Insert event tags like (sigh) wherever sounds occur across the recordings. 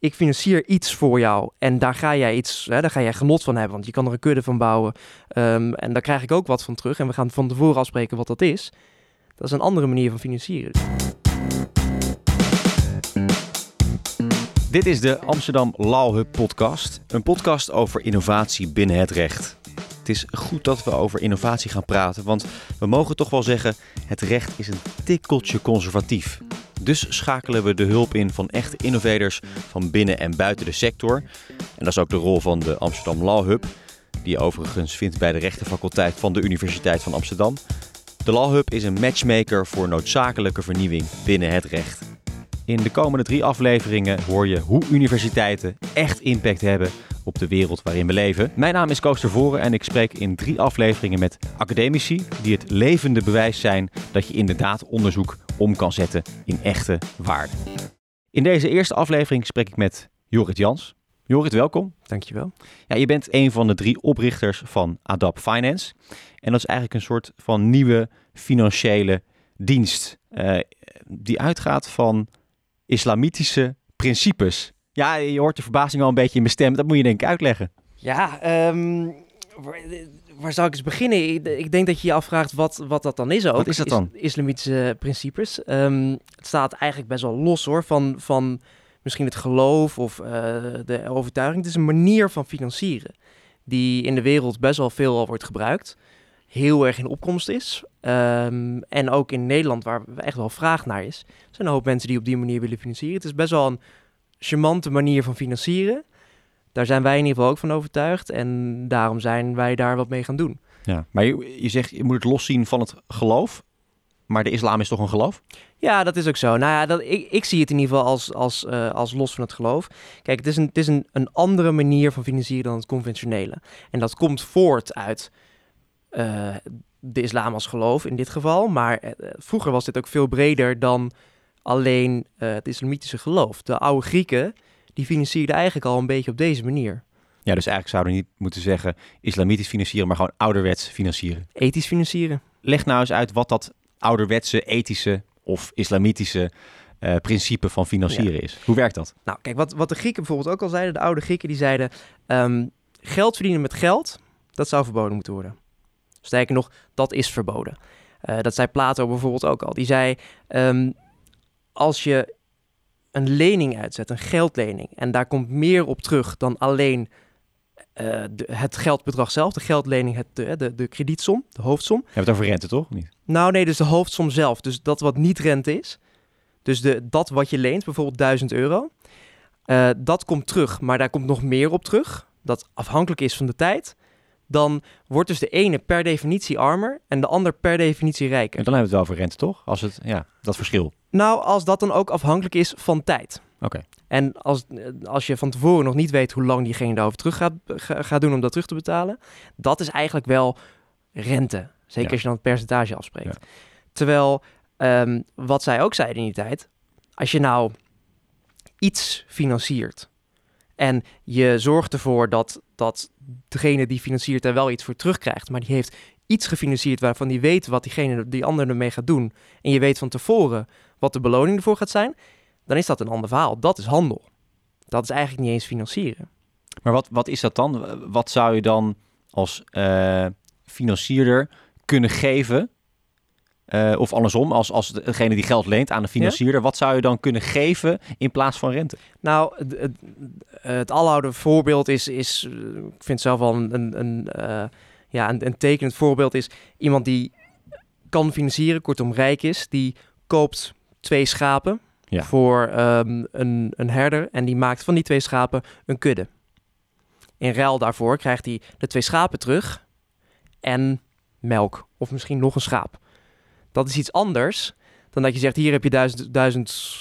ik financier iets voor jou en daar ga jij iets, hè, daar ga jij genot van hebben, want je kan er een kudde van bouwen ehm, en daar krijg ik ook wat van terug en we gaan van tevoren afspreken wat dat is. Dat is een andere manier van financieren. Dit is de Amsterdam Law Hub podcast, een podcast over innovatie binnen het recht. Het is goed dat we over innovatie gaan praten, want we mogen toch wel zeggen: het recht is een tikkeltje conservatief. Dus schakelen we de hulp in van echte innovators van binnen en buiten de sector. En dat is ook de rol van de Amsterdam Law Hub, die je overigens vindt bij de rechtenfaculteit van de Universiteit van Amsterdam. De Law Hub is een matchmaker voor noodzakelijke vernieuwing binnen het recht. In de komende drie afleveringen hoor je hoe universiteiten echt impact hebben op de wereld waarin we leven. Mijn naam is Koos Voren en ik spreek in drie afleveringen met academici die het levende bewijs zijn dat je inderdaad onderzoek om kan zetten in echte waarde. In deze eerste aflevering spreek ik met Jorrit Jans. Jorrit, welkom. Dankjewel. Ja, je bent een van de drie oprichters van Adapt Finance. En dat is eigenlijk een soort van nieuwe financiële dienst uh, die uitgaat van islamitische principes. Ja, je hoort de verbazing al een beetje in mijn stem. Dat moet je denk ik uitleggen. Ja, um, waar, zou ik eens beginnen? Ik, denk dat je je afvraagt wat, wat dat dan is ook. Wat is dat dan? islamitische principes. Um, het staat eigenlijk best wel los hoor, van, van misschien het geloof of uh, de overtuiging. Het is een manier van financieren die in de wereld best wel veel al wordt gebruikt. Heel erg in opkomst is. Um, en ook in Nederland, waar echt wel vraag naar is. Er zijn een hoop mensen die op die manier willen financieren. Het is best wel een charmante manier van financieren. Daar zijn wij in ieder geval ook van overtuigd. En daarom zijn wij daar wat mee gaan doen. Ja, maar je, je zegt, je moet het loszien van het geloof. Maar de islam is toch een geloof? Ja, dat is ook zo. Nou ja, dat, ik, ik zie het in ieder geval als, als, uh, als los van het geloof. Kijk, het is, een, het is een, een andere manier van financieren dan het conventionele. En dat komt voort uit uh, de islam als geloof in dit geval. Maar uh, vroeger was dit ook veel breder dan alleen uh, het islamitische geloof. De oude Grieken, die financierden eigenlijk al een beetje op deze manier. Ja, dus eigenlijk zouden we niet moeten zeggen islamitisch financieren, maar gewoon ouderwets financieren. Ethisch financieren. Leg nou eens uit wat dat ouderwetse, ethische of islamitische uh, principe van financieren ja. is. Hoe werkt dat? Nou, kijk, wat, wat de Grieken bijvoorbeeld ook al zeiden, de oude Grieken, die zeiden... Um, geld verdienen met geld, dat zou verboden moeten worden. Sterker nog, dat is verboden. Uh, dat zei Plato bijvoorbeeld ook al. Die zei, um, als je een lening uitzet, een geldlening, en daar komt meer op terug dan alleen uh, de, het geldbedrag zelf, de geldlening, het, de, de, de kredietsom, de hoofdsom. Je hebt het over rente, toch? Niet? Nou nee, dus de hoofdsom zelf. Dus dat wat niet rente is. Dus de, dat wat je leent, bijvoorbeeld 1000 euro, uh, dat komt terug, maar daar komt nog meer op terug. Dat afhankelijk is van de tijd dan wordt dus de ene per definitie armer en de ander per definitie rijker. En dan hebben we het wel over rente, toch? Als het, ja, dat verschil. Nou, als dat dan ook afhankelijk is van tijd. Oké. En als, als je van tevoren nog niet weet hoe lang diegene daarover terug gaat, gaat doen om dat terug te betalen, dat is eigenlijk wel rente. Zeker ja. als je dan het percentage afspreekt. Ja. Terwijl, um, wat zij ook zeiden in die tijd, als je nou iets financiert en je zorgt ervoor dat, dat degene die financiert er wel iets voor terugkrijgt. Maar die heeft iets gefinancierd waarvan die weet wat diegene, die ander ermee gaat doen. En je weet van tevoren wat de beloning ervoor gaat zijn. Dan is dat een ander verhaal. Dat is handel. Dat is eigenlijk niet eens financieren. Maar wat, wat is dat dan? Wat zou je dan als uh, financierder kunnen geven uh, of andersom, als, als degene die geld leent aan de financierder, ja? wat zou je dan kunnen geven in plaats van rente? Nou, het, het, voorbeeld is, is, ik vind zelf wel een, een, een uh, ja, een, een tekenend voorbeeld is iemand die kan financieren, kortom rijk is, die koopt twee schapen ja. voor um, een, een herder en die maakt van die twee schapen een kudde. In ruil daarvoor krijgt hij de twee schapen terug en melk of misschien nog een schaap. Dat is iets anders dan dat je zegt, hier heb je duizend, duizend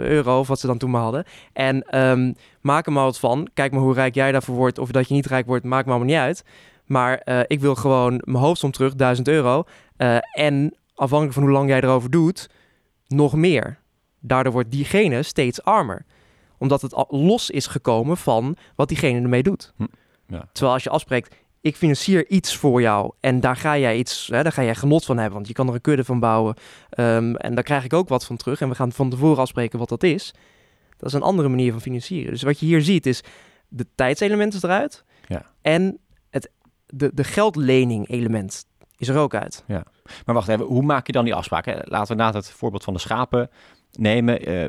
euro, of wat ze dan toen maar hadden. En um, maak er maar wat van. Kijk maar hoe rijk jij daarvoor wordt. Of dat je niet rijk wordt, maakt me allemaal niet uit. Maar uh, ik wil gewoon mijn hoofdsom terug, 1000 euro. Uh, en afhankelijk van hoe lang jij erover doet, nog meer. Daardoor wordt diegene steeds armer. Omdat het los is gekomen van wat diegene ermee doet. Hm. Ja. Terwijl als je afspreekt, ik financier iets voor jou en daar ga jij iets, hè, daar ga jij genot van hebben, want je kan er een kudde van bouwen um, en daar krijg ik ook wat van terug en we gaan van tevoren afspreken wat dat is. Dat is een andere manier van financieren. Dus wat je hier ziet is de tijdselement is eruit. Ja. En het, de, de geldlening element is er ook uit. Maar wacht even, hoe maak je dan die afspraak? Hè? Laten we na het voorbeeld van de schapen nemen. Eh,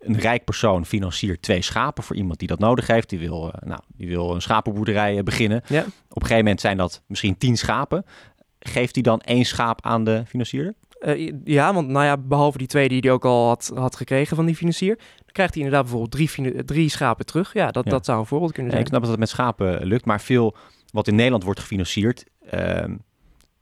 een rijk persoon financiert twee schapen voor iemand die dat nodig heeft. Die wil, eh, nou, die wil een schapenboerderij eh, beginnen. Ja. Op een gegeven moment zijn dat misschien tien schapen. Geeft hij dan één schaap aan de financier? Eh, ja, want nou ja, behalve die twee die hij ook al had, had gekregen van die financier, dan krijgt hij inderdaad bijvoorbeeld drie, drie schapen terug. Ja, dat, Ja. dat zou een voorbeeld kunnen Ja, zijn. ik snap dat het met schapen lukt, maar veel wat in Nederland wordt gefinancierd ehm,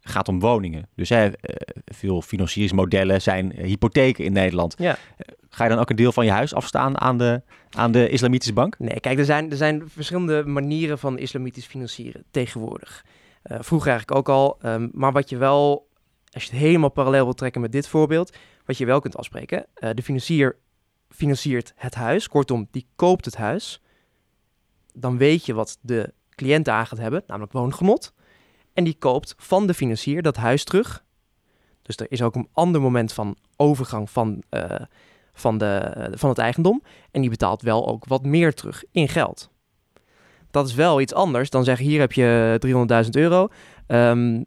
gaat om woningen. Dus hè, eh, veel financieringsmodellen zijn eh, hypotheken in Nederland. Ja. Eh, ga je dan ook een deel van je huis afstaan aan de, aan de islamitische bank? Nee, kijk, er zijn, er zijn verschillende manieren van islamitisch financieren tegenwoordig. Vroeger eigenlijk ook al. ehm, maar wat je wel, als je het helemaal parallel wil trekken met dit voorbeeld, wat je wel kunt afspreken. de financier financiert het huis. Kortom, die koopt het huis. Dan weet je wat de cliënt aan gaat hebben, namelijk woongenot. En die koopt van de financier dat huis terug. Dus er is ook een ander moment van overgang van, eh, van, de, van het eigendom. En die betaalt wel ook wat meer terug in geld. Dat is wel iets anders dan zeggen: hier heb je 300.000 euro. Ehm,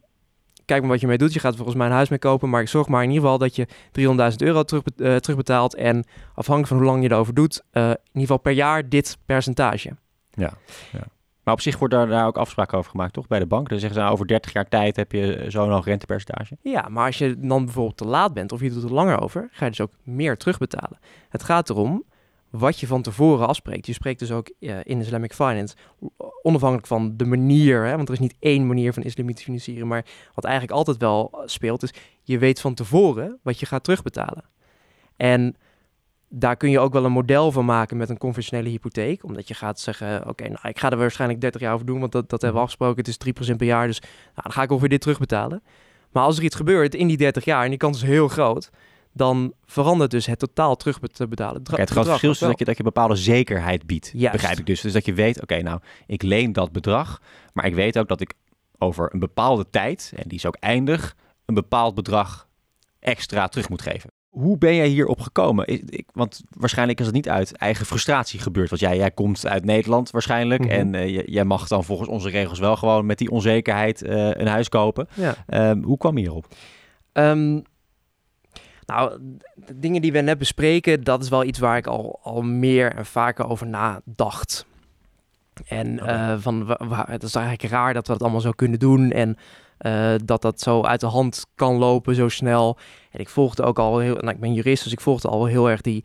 kijk maar wat je mee doet. Je gaat volgens mij een huis mee kopen. Maar zorg maar in ieder geval dat je 300.000 euro terug, eh, terugbetaalt. En afhankelijk van hoe lang je erover doet, eh, in ieder geval per jaar dit percentage. Ja, ja. Maar op zich wordt daar, daar ook afspraken over gemaakt, toch? Bij de bank. Dan zeggen ze, nou, over 30 jaar tijd heb je zo'n hoog rentepercentage. Ja, maar als je dan bijvoorbeeld te laat bent of je doet er langer over, ga je dus ook meer terugbetalen. Het gaat erom wat je van tevoren afspreekt. Je spreekt dus ook eh, in Islamic Finance, onafhankelijk van de manier, hè, want er is niet één manier van islamitisch financieren, maar wat eigenlijk altijd wel speelt, is je weet van tevoren wat je gaat terugbetalen. En daar kun je ook wel een model van maken met een conventionele hypotheek. Omdat je gaat zeggen, oké, nou, ik ga er waarschijnlijk 30 jaar over doen, want dat, dat hebben we afgesproken. Het is 3% per jaar, dus nou, dan ga ik ongeveer dit terugbetalen. Maar als er iets gebeurt in die 30 jaar, en die kans is heel groot, dan verandert dus het totaal terug te betalen. Kijk, het grote verschil is dat je, dat je bepaalde zekerheid biedt. Juist. Begrijp ik dus. Dus dat je weet, oké, nou, ik leen dat bedrag. Maar ik weet ook dat ik over een bepaalde tijd, en die is ook eindig, een bepaald bedrag extra terug moet geven. Hoe ben jij hierop gekomen? Ik, want waarschijnlijk is het niet uit eigen frustratie gebeurd. Want jij, jij komt uit Nederland waarschijnlijk. Mhm. En eh, jij mag dan volgens onze regels wel gewoon met die onzekerheid eh, een huis kopen. Ja. Ehm, hoe kwam je hierop? Ehm, nou, de dingen die we net bespreken, dat is wel iets waar ik al, al meer en vaker over nadacht. En Oké. eh, van, het is eigenlijk raar dat we dat allemaal zo kunnen doen en eh, dat dat zo uit de hand kan lopen zo snel. En ik volgde ook al heel, nou, ik ben jurist, dus ik volgde al heel erg die,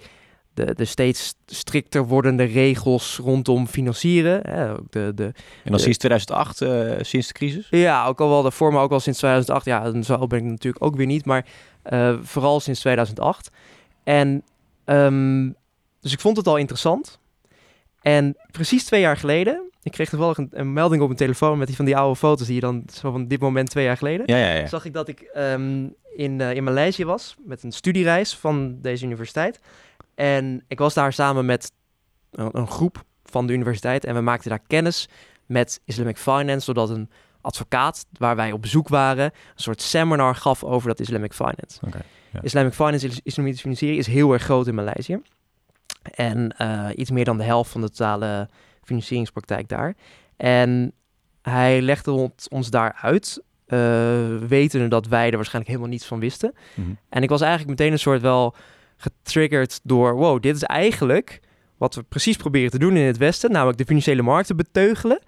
de, de steeds strikter wordende regels rondom financieren. Hè, ook de, de, En dan sinds 2008, eh, sinds de crisis? ja, ook al wel daarvoor, maar ook al sinds 2008. Ja, en zo ben ik natuurlijk ook weer niet, maar eh, vooral sinds 2008. En ehm, dus ik vond het al interessant. En precies twee jaar geleden, ik kreeg toevallig een, een melding op mijn telefoon met die van die oude foto's die je dan zo van dit moment twee jaar geleden. Ja, ja, ja. Zag ik dat ik ehm, in, eh, in Maleisië was met een studiereis van deze universiteit. En ik was daar samen met een, een groep van de universiteit en we maakten daar kennis met Islamic Finance, doordat een advocaat waar wij op bezoek waren een soort seminar gaf over dat Islamic Finance. Islamic Finance, is- islamitisch financiering, is heel erg groot in Maleisië. En eh, iets meer dan de helft van de totale financieringspraktijk daar. En hij legde ons, ons daar uit, eh, wetende dat wij er waarschijnlijk helemaal niets van wisten. Mhm. En ik was eigenlijk meteen een soort wel getriggerd door, wow, dit is eigenlijk wat we precies proberen te doen in het Westen, namelijk de financiële markten beteugelen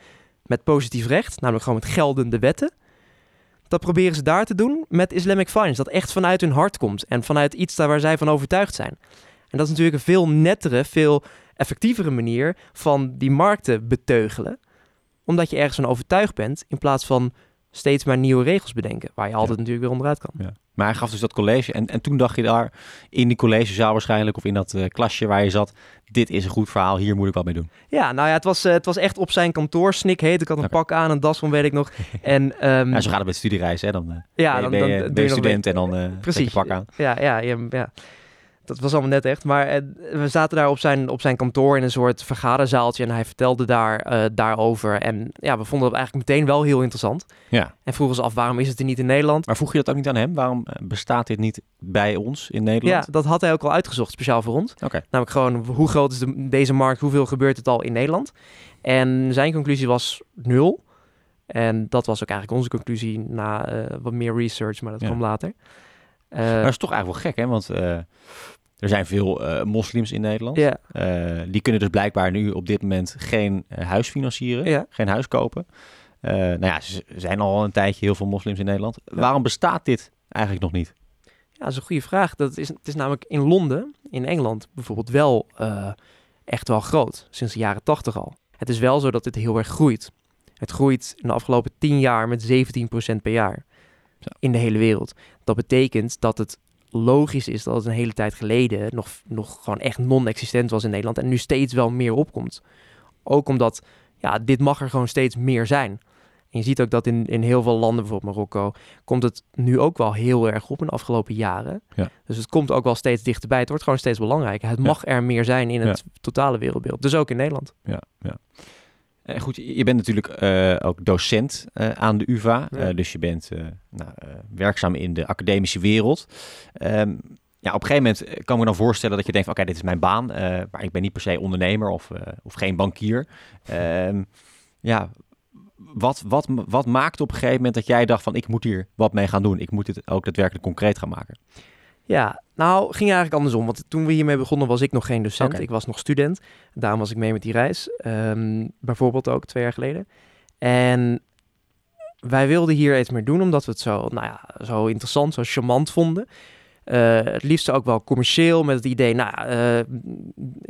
met positief recht, namelijk gewoon met geldende wetten. Dat proberen ze daar te doen met Islamic Finance, dat echt vanuit hun hart komt en vanuit iets daar waar zij van overtuigd zijn. En dat is natuurlijk een veel nettere, veel effectievere manier van die markten beteugelen, omdat je ergens van overtuigd bent in plaats van steeds maar nieuwe regels bedenken, waar je altijd natuurlijk weer onderuit kan. Ja. Maar hij gaf dus dat college. En, en toen dacht je daar in die collegezaal waarschijnlijk, of in dat eh, klasje waar je zat, dit is een goed verhaal, hier moet ik wat mee doen. Ja, nou ja, het was, eh, het was echt op zijn kantoor, snik heet. Ik had een pak aan, een das van, weet ik nog. (laughs) En ehm, Ja, zo gaat het met studiereis, hè? Dan, eh, ja, ben je, dan, ben dan je, ben je student en dan Precies. pak aan. Ja, ja, ja, ja. Dat was allemaal net echt. Maar eh, we zaten daar op zijn, op zijn kantoor in een soort vergaderzaaltje. En hij vertelde daar, eh, daarover. En ja, we vonden dat eigenlijk meteen wel heel interessant. Ja. En vroegen ze af, waarom is het er niet in Nederland? Maar vroeg je dat ook niet aan hem? Waarom eh, bestaat dit niet bij ons in Nederland? Ja, dat had hij ook al uitgezocht, speciaal voor ons. Oké. Namelijk gewoon, hoe groot is de, deze markt? Hoeveel gebeurt het al in Nederland? En zijn conclusie was nul. En dat was ook eigenlijk onze conclusie na wat meer research, maar dat Ja. kwam later. Eh, Maar dat is toch eigenlijk wel gek, hè? Want eh, er zijn veel eh, moslims in Nederland. ja, die kunnen dus blijkbaar nu op dit moment geen huis financieren, Ja. geen huis kopen. Nou ja, er zijn al een tijdje heel veel moslims in Nederland. Waarom bestaat dit eigenlijk nog niet? Ja, dat is een goede vraag. Dat is, het is namelijk in Londen, in Engeland bijvoorbeeld, wel echt wel groot. Sinds de jaren tachtig al. Het is wel zo dat het heel erg groeit. Het groeit in de afgelopen 10 jaar met 17% per jaar. Zo. In de hele wereld. Dat betekent dat het logisch is dat het een hele tijd geleden nog, nog gewoon echt non-existent was in Nederland. En nu steeds wel meer opkomt. Ook omdat, ja, dit mag er gewoon steeds meer zijn. En je ziet ook dat in, in heel veel landen, bijvoorbeeld Marokko, komt het nu ook wel heel erg op in de afgelopen jaren. Ja. Dus het komt ook wel steeds dichterbij. Het wordt gewoon steeds belangrijker. Het Ja. mag er meer zijn in het totale wereldbeeld. Dus ook in Nederland. Ja, ja. Eh, goed, je bent natuurlijk eh, ook docent eh, aan de UvA. Ja. Dus je bent nou, werkzaam in de academische wereld. Ehm, ja, op een gegeven moment kan ik me dan voorstellen dat je denkt: oké, dit is mijn baan, maar ik ben niet per se ondernemer of, of geen bankier. Ehm, ja, wat, wat, wat maakt op een gegeven moment dat jij dacht: van ik moet hier wat mee gaan doen? Ik moet dit ook daadwerkelijk concreet gaan maken. Ja, nou ging eigenlijk andersom. Want toen we hiermee begonnen was ik nog geen docent. Ik was nog student. Daarom was ik mee met die reis. Ehm, bijvoorbeeld ook twee jaar geleden. En wij wilden hier iets meer doen omdat we het zo, nou ja, zo interessant, zo charmant vonden. Eh, het liefst ook wel commercieel met het idee, nou, eh,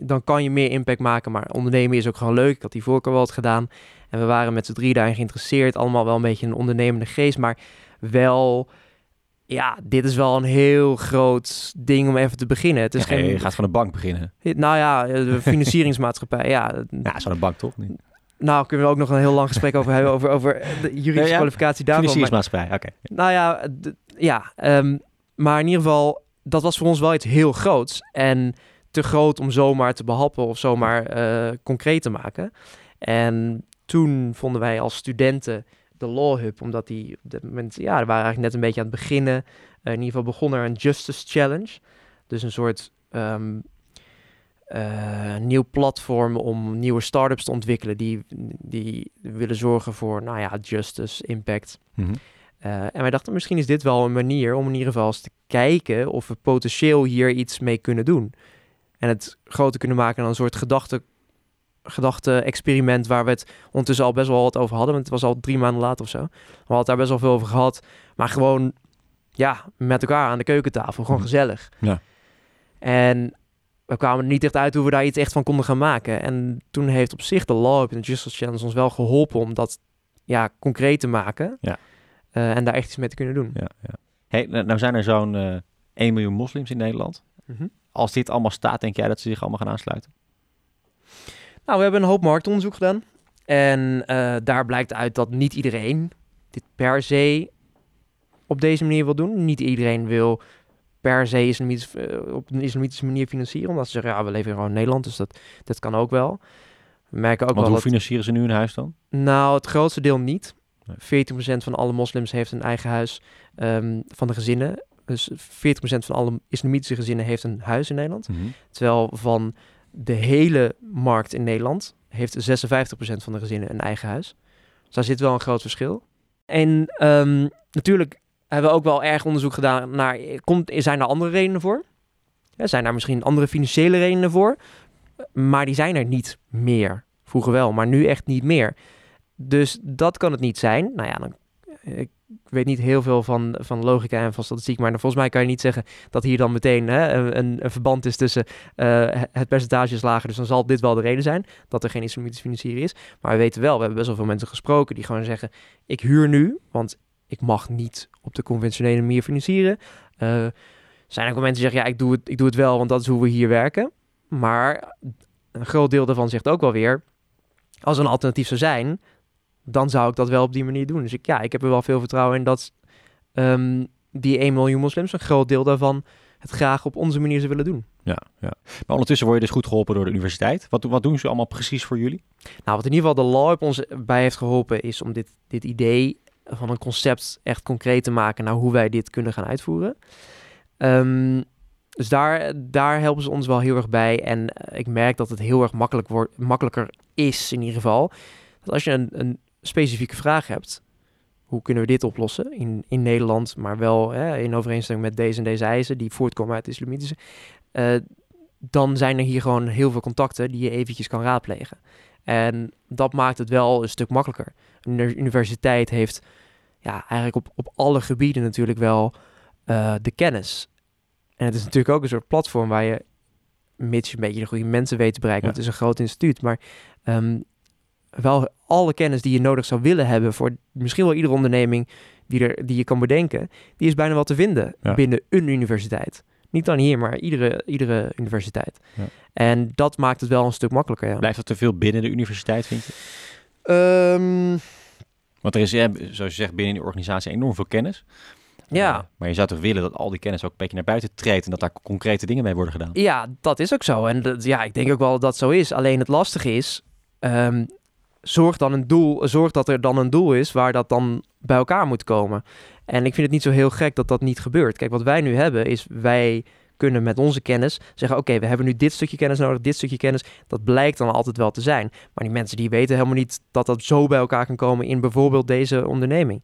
dan kan je meer impact maken. Maar ondernemen is ook gewoon leuk. Ik had die voorkeur wel wat gedaan. En we waren met z'n drie daarin geïnteresseerd. Allemaal wel een beetje een ondernemende geest, maar wel ja, dit is wel een heel groot ding om even te beginnen. Het is Ja, geen, je gaat van een bank beginnen. nou ja, de financieringsmaatschappij. Ja, Ja, zo'n bank toch? Niet? nou kunnen we ook nog een heel lang gesprek over hebben over, over de (laughs) juridische Ja, ja. kwalificatie daarvan. Financieringsmaatschappij, oké. nou ja, ja, ehm, maar in ieder geval, dat was voor ons wel iets heel groots en te groot om zomaar te behappen of zomaar eh, concreet te maken. En toen vonden wij als studenten de Law Hub, omdat die op dat moment, ja, we waren eigenlijk net een beetje aan het beginnen. Eh, in ieder geval begon er een Justice Challenge. Dus een soort ehm, eh, nieuw platform om nieuwe start-ups te ontwikkelen die, die willen zorgen voor, nou ja, justice, impact. Mhm. Eh, en wij dachten, misschien is dit wel een manier om in ieder geval eens te kijken of we potentieel hier iets mee kunnen doen. En het groter kunnen maken dan een soort gedachte, gedachte-experiment waar we het ondertussen al best wel wat over hadden. Want het was al drie maanden later of zo. We hadden daar best wel veel over gehad. Maar gewoon, ja, met elkaar aan de keukentafel. Gewoon Mhm. gezellig. Ja. En we kwamen er niet echt uit hoe we daar iets echt van konden gaan maken. En toen heeft op zich de Law en de Justice Challenge ons wel geholpen om dat ja, concreet te maken. Ja. Eh, en daar echt iets mee te kunnen doen. Ja, ja. Hey, nou nou zijn er zo'n eh 1 miljoen moslims in Nederland. Mhm. Als dit allemaal staat, denk jij dat ze zich allemaal gaan aansluiten? Nou, we hebben een hoop marktonderzoek gedaan. En eh, daar blijkt uit dat niet iedereen dit per se op deze manier wil doen. Niet iedereen wil per se islamitisch, eh, op een islamitische manier financieren. Omdat ze zeggen, ja, we leven gewoon in Nederland, dus dat, dat kan ook wel. We merken ook Want wel hoe dat... financieren ze nu een huis dan? Nou, het grootste deel niet. Nee. 14% van alle moslims heeft een eigen huis ehm, van de gezinnen. Dus 40% van alle islamitische gezinnen heeft een huis in Nederland. Terwijl van de hele markt in Nederland heeft 56% van de gezinnen een eigen huis. Dus daar zit wel een groot verschil. En ehm, natuurlijk hebben we ook wel erg onderzoek gedaan naar, komt, zijn er andere redenen voor? Ja, zijn er misschien andere financiële redenen voor? Maar die zijn er niet meer. Vroeger wel, maar nu echt niet meer. Dus dat kan het niet zijn. Nou ja, dan, ik weet niet heel veel van, van logica en van statistiek, maar volgens mij kan je niet zeggen dat hier dan meteen hè, een, een verband is tussen eh, het percentage is lager, dus dan zal dit wel de reden zijn dat er geen islamitische financiering is. Maar we weten wel, we hebben best wel veel mensen gesproken die gewoon zeggen, ik huur nu, want ik mag niet op de conventionele manier financieren. Eh zijn ook wel mensen die zeggen, ja, ik doe, het, ik doe het wel, want dat is hoe we hier werken. Maar een groot deel daarvan zegt ook wel weer, als er een alternatief zou zijn, dan zou ik dat wel op die manier doen. Dus ik, ja, ik heb er wel veel vertrouwen in dat ehm, die 1 miljoen moslims, een groot deel daarvan, het graag op onze manier zou willen doen. Ja, ja. Maar ondertussen word je dus goed geholpen door de universiteit. Wat, wat doen ze allemaal precies voor jullie? Nou, wat in ieder geval de Lab ons bij heeft geholpen, is om dit, dit idee van een concept echt concreet te maken naar hoe wij dit kunnen gaan uitvoeren. Ehm, dus daar, daar helpen ze ons wel heel erg bij. En eh, ik merk dat het heel erg makkelijk wordt, makkelijker is in ieder geval. Dat als je een, een specifieke vraag hebt, hoe kunnen we dit oplossen in, in Nederland, maar wel hè, in overeenstemming met deze en deze eisen die voortkomen uit de islamitische, uh, dan zijn er hier gewoon heel veel contacten die je eventjes kan raadplegen. En dat maakt het wel een stuk makkelijker. Een universiteit heeft ja, eigenlijk op, op alle gebieden natuurlijk wel uh, de kennis. En het is natuurlijk ook een soort platform waar je, mits je een beetje de goede mensen weet te bereiken, ja. want het is een groot instituut, maar um, wel alle kennis die je nodig zou willen hebben voor misschien wel iedere onderneming die, er, die je kan bedenken, die is bijna wel te vinden ja. binnen een universiteit. Niet dan hier, maar iedere, iedere universiteit. Ja. En dat maakt het wel een stuk makkelijker. Ja. Blijft dat te veel binnen de universiteit, vind je? Um, Want er is, zoals je zegt, binnen die organisatie enorm veel kennis. Ja. Uh, maar je zou toch willen dat al die kennis ook een beetje naar buiten treedt en dat daar concrete dingen mee worden gedaan? Ja, dat is ook zo. En dat, ja, ik denk ook wel dat dat zo is. Alleen het lastige is, um, zorg, dan een doel, zorg dat er dan een doel is waar dat dan bij elkaar moet komen. En ik vind het niet zo heel gek dat dat niet gebeurt. Kijk, wat wij nu hebben is wij kunnen met onze kennis zeggen: Oké, we hebben nu dit stukje kennis nodig, dit stukje kennis. Dat blijkt dan altijd wel te zijn. Maar die mensen die weten helemaal niet dat dat zo bij elkaar kan komen in bijvoorbeeld deze onderneming.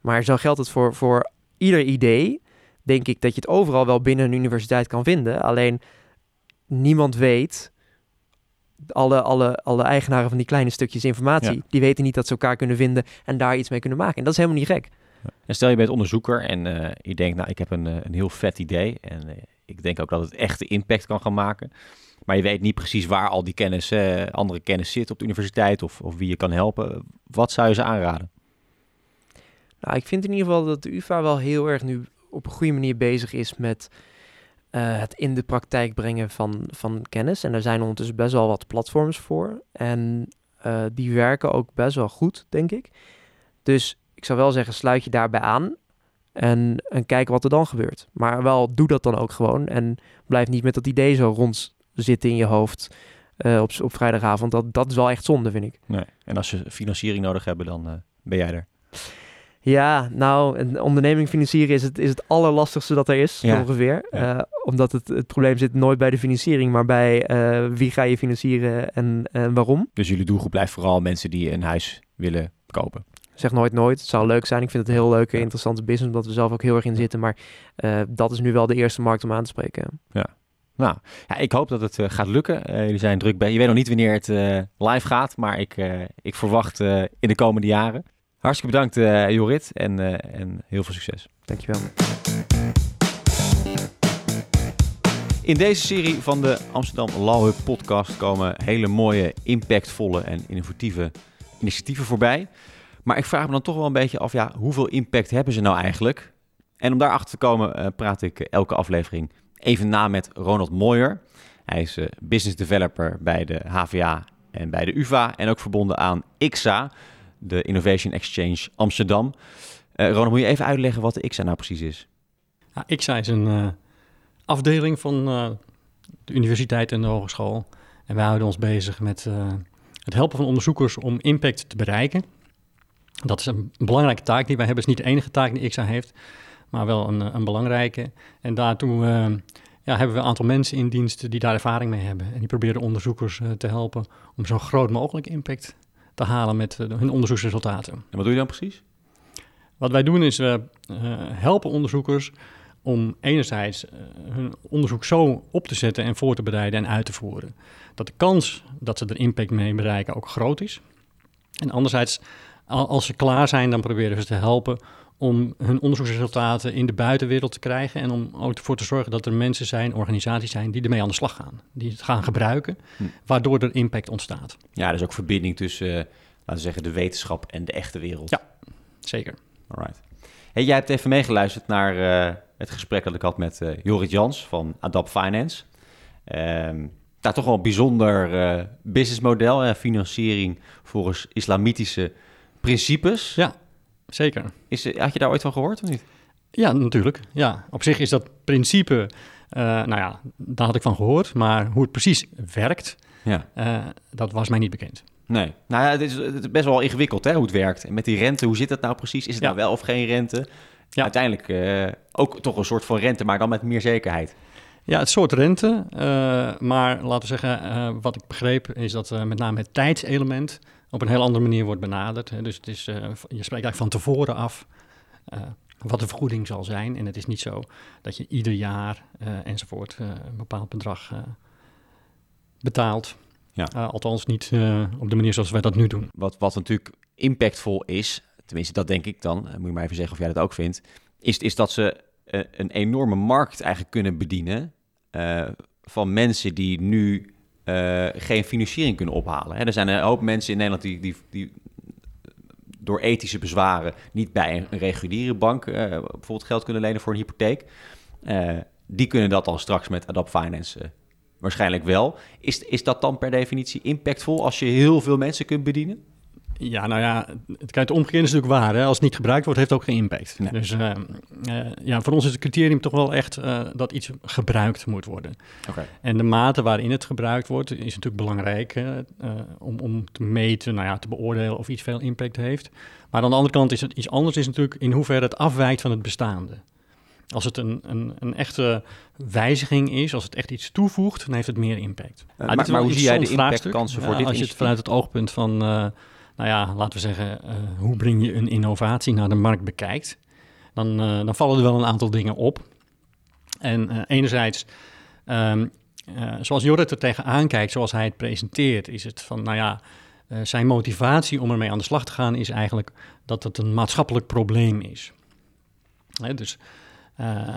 Maar zo geldt het voor, voor ieder idee. Denk ik dat je het overal wel binnen een universiteit kan vinden. Alleen niemand weet alle, alle, alle eigenaren van die kleine stukjes informatie, ja. die weten niet dat ze elkaar kunnen vinden en daar iets mee kunnen maken. En dat is helemaal niet gek. En stel je bent onderzoeker en uh, je denkt, nou, ik heb een, een heel vet idee en uh, ik denk ook dat het echte impact kan gaan maken. Maar je weet niet precies waar al die kennis, uh, andere kennis zit op de universiteit of, of wie je kan helpen. Wat zou je ze aanraden? Nou, ik vind in ieder geval dat de UvA wel heel erg nu op een goede manier bezig is met uh, het in de praktijk brengen van, van kennis. En daar zijn ondertussen best wel wat platforms voor. En uh, die werken ook best wel goed, denk ik. Dus ik zou wel zeggen, sluit je daarbij aan. En, en kijk wat er dan gebeurt. Maar wel, doe dat dan ook gewoon. En blijf niet met dat idee zo rond zitten in je hoofd uh, op, op vrijdagavond. Dat, dat is wel echt zonde, vind ik. Nee. En als ze financiering nodig hebben, dan ben jij er. Ja, nou, een onderneming financieren is het, is het allerlastigste dat er is, ja. ongeveer. Ja. Uh, omdat het, het probleem zit nooit bij de financiering, maar bij uh, wie ga je financieren en, en waarom. Dus jullie doelgroep blijft vooral mensen die een huis willen kopen? Zeg nooit nooit. Het zou leuk zijn. Ik vind het een heel leuke, interessante business, omdat we zelf ook heel erg in zitten. Maar uh, dat is nu wel de eerste markt om aan te spreken. Ja. Nou, ja, ik hoop dat het uh, gaat lukken. Uh, jullie zijn druk bij. Je weet nog niet wanneer het live gaat, maar ik, ik verwacht in de komende jaren. Hartstikke bedankt, uh, Jorit, en, uh, en heel veel succes. Dankjewel. In deze serie van de Amsterdam Law Hub podcast komen hele mooie, impactvolle en innovatieve initiatieven voorbij. Maar ik vraag me dan toch wel een beetje af, ja, hoeveel impact hebben ze nou eigenlijk? En om daarachter te komen uh, praat ik elke aflevering even na met Ronald Mooyer. Hij is business developer bij de HVA en bij de UvA en ook verbonden aan IXA, de Innovation Exchange Amsterdam. Uh, Ronald, moet je even uitleggen wat de IXA nou precies is? Ja, IXA is een uh, afdeling van uh, de universiteit en de hogeschool. En wij houden ons bezig met het helpen van onderzoekers om impact te bereiken. Dat is een belangrijke taak die wij hebben. Het is niet de enige taak die IXA heeft, maar wel een, een belangrijke. En daartoe ja, hebben we een aantal mensen in dienst die daar ervaring mee hebben. En die proberen onderzoekers te helpen om zo groot mogelijk impact te halen met uh, hun onderzoeksresultaten. En wat doe je dan precies? Wat wij doen is we uh, helpen onderzoekers om enerzijds uh, hun onderzoek zo op te zetten en voor te bereiden en uit te voeren. Dat de kans dat ze er impact mee bereiken ook groot is. En anderzijds, als ze klaar zijn, dan proberen we ze te helpen om hun onderzoeksresultaten in de buitenwereld te krijgen en om ook ervoor te zorgen dat er mensen zijn, organisaties zijn die ermee aan de slag gaan, die het gaan gebruiken, hm. waardoor er impact ontstaat. Ja, er is ook verbinding tussen, uh, laten we zeggen, de wetenschap en de echte wereld. Ja, zeker. Alright. Hey, jij hebt even meegeluisterd naar uh, het gesprek dat ik had met uh, Jorit Jans van Adapt Finance. Um, daar toch wel een bijzonder businessmodel, financiering volgens islamitische principes. Ja. Zeker. Is, had je daar ooit van gehoord of niet? Ja, natuurlijk. Ja, op zich is dat principe, uh, nou ja, daar had ik van gehoord. Maar hoe het precies werkt, ja. Uh, dat was mij niet bekend. Nee, nou ja, het is, het is best wel ingewikkeld hè, hoe het werkt. En met die rente, hoe zit het nou precies? Is het nou wel of geen rente? Ja. Uiteindelijk uh, ook toch een soort van rente, maar dan met meer zekerheid. Ja, het soort rente. Uh, maar laten we zeggen, uh, wat ik begreep is dat met name het tijdselement op een heel andere manier wordt benaderd. Dus het is, je spreekt eigenlijk van tevoren af wat de vergoeding zal zijn. En het is niet zo dat je ieder jaar enzovoort een bepaald bedrag betaalt. Ja. althans niet op de manier zoals wij dat nu doen. Wat, wat natuurlijk impactvol is, tenminste dat denk ik dan, moet je maar even zeggen of jij dat ook vindt, is, is dat ze een enorme markt eigenlijk kunnen bedienen van mensen die nu uh, geen financiering kunnen ophalen. Er zijn een hoop mensen in Nederland die, die, die door ethische bezwaren niet bij een reguliere bank bijvoorbeeld geld kunnen lenen voor een hypotheek. die kunnen dat dan straks met Adapt Finance waarschijnlijk wel. Is, is dat dan per definitie impactvol als je heel veel mensen kunt bedienen? Ja, nou ja, het, het omgekeerde is natuurlijk waar. Hè? Als het niet gebruikt wordt, heeft het ook geen impact. Dus uh, uh, ja, voor ons is het criterium toch wel echt uh, dat iets gebruikt moet worden. Okay. En de mate waarin het gebruikt wordt, is natuurlijk belangrijk om, om te meten, nou ja, te beoordelen of iets veel impact heeft. Maar aan de andere kant is het iets anders, is natuurlijk in hoeverre het afwijkt van het bestaande. Als het een, een, een, echte wijziging is, als het echt iets toevoegt, dan heeft het meer impact. Uh, maar, maar hoe zie jij de impactkansen voor ja, dit Als je het vanuit het oogpunt van nou ja, laten we zeggen, uh, hoe breng je een innovatie naar de markt bekijkt, dan, uh, dan vallen er wel een aantal dingen op. En uh, enerzijds, um, zoals Jorrit er tegenaan kijkt, zoals hij het presenteert, is het van, nou ja, zijn motivatie om ermee aan de slag te gaan is eigenlijk dat het een maatschappelijk probleem is. Hè, dus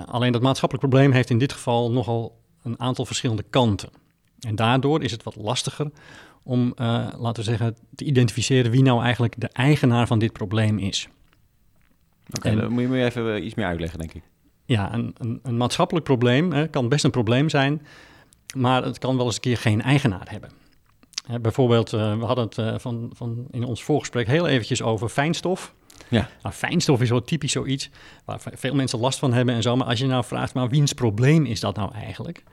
alleen dat maatschappelijk probleem heeft in dit geval nogal een aantal verschillende kanten. En daardoor is het wat lastiger om, uh, laten we zeggen, te identificeren wie nou eigenlijk de eigenaar van dit probleem is. Oké, okay, dan moet je me even eh, iets meer uitleggen, denk ik. Ja, een, een, een maatschappelijk probleem hè, kan best een probleem zijn, maar het kan wel eens een keer geen eigenaar hebben. Hè, bijvoorbeeld, uh, we hadden het uh, van, van in ons voorgesprek heel eventjes over fijnstof. Ja. Nou, fijnstof is wel typisch zoiets waar veel mensen last van hebben en zo. Maar als je nou vraagt, maar wiens probleem is dat nou eigenlijk?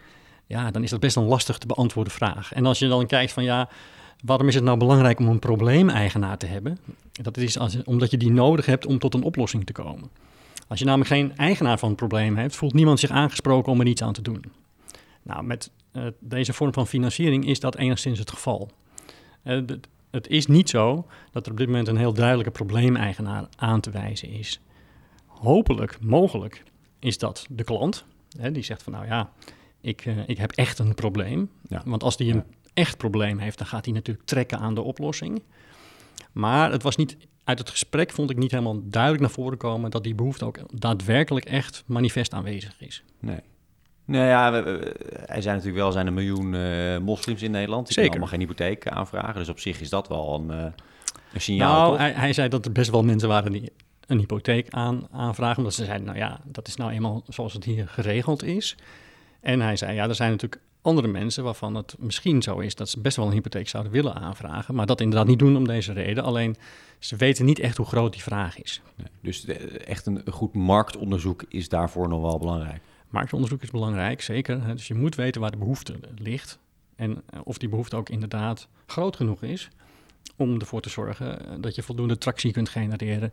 Ja, dan is dat best een lastig te beantwoorden vraag. En als je dan kijkt van ja, waarom is het nou belangrijk om een probleemeigenaar te hebben? Dat is omdat je die nodig hebt om tot een oplossing te komen. Als je namelijk geen eigenaar van het probleem hebt, voelt niemand zich aangesproken om er iets aan te doen. Nou, met uh, deze vorm van financiering is dat enigszins het geval. Uh, het is niet zo dat er op dit moment een heel duidelijke probleemeigenaar aan te wijzen is. Hopelijk, mogelijk, is dat de klant. Hè, die zegt van nou ja, ik, uh, ik heb echt een probleem. Ja. Want als die een echt probleem heeft, dan gaat hij natuurlijk trekken aan de oplossing. Maar het was niet, uit het gesprek vond ik niet helemaal duidelijk naar voren komen dat die behoefte ook daadwerkelijk echt manifest aanwezig is. Nee. Nou ja, hij zijn natuurlijk wel zijn een miljoen uh, moslims in Nederland. Die Zeker. allemaal geen hypotheek aanvragen. Dus op zich is dat wel een, uh, een signaal. Nou, hij, hij, zei dat er best wel mensen waren die een hypotheek aan, aanvragen. Omdat ze zeiden, nou ja, dat is nou eenmaal zoals het hier geregeld is. En hij zei, ja, er zijn natuurlijk andere mensen waarvan het misschien zo is dat ze best wel een hypotheek zouden willen aanvragen, maar dat inderdaad niet doen om deze reden. Alleen ze weten niet echt hoe groot die vraag is. Nee, dus echt een goed marktonderzoek is daarvoor nog wel belangrijk. Marktonderzoek is belangrijk, zeker. Dus je moet weten waar de behoefte ligt en eh, of die behoefte ook inderdaad groot genoeg is om ervoor te zorgen dat je voldoende tractie kunt genereren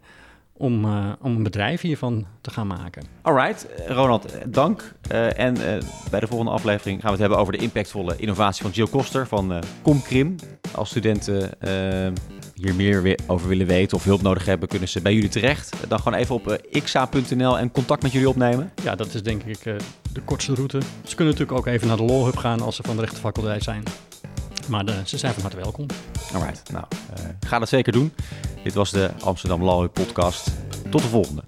om, uh, om een bedrijf hiervan te gaan maken. Alright, Ronald, dank. Uh, en uh, bij de volgende aflevering gaan we het hebben over de impactvolle innovatie van Jill Koster van Comcrim. Als studenten hier meer over willen weten of hulp nodig hebben, kunnen ze bij jullie terecht. Dan gewoon even op xa.nl en contact met jullie opnemen. Ja, dat is denk ik de kortste route. Ze kunnen natuurlijk ook even naar de Law Hub gaan als ze van de rechtenfaculteit zijn. Maar de, ze zijn van harte welkom. Alright, nou, ga dat zeker doen. Dit was de Amsterdam Law podcast. Tot de volgende.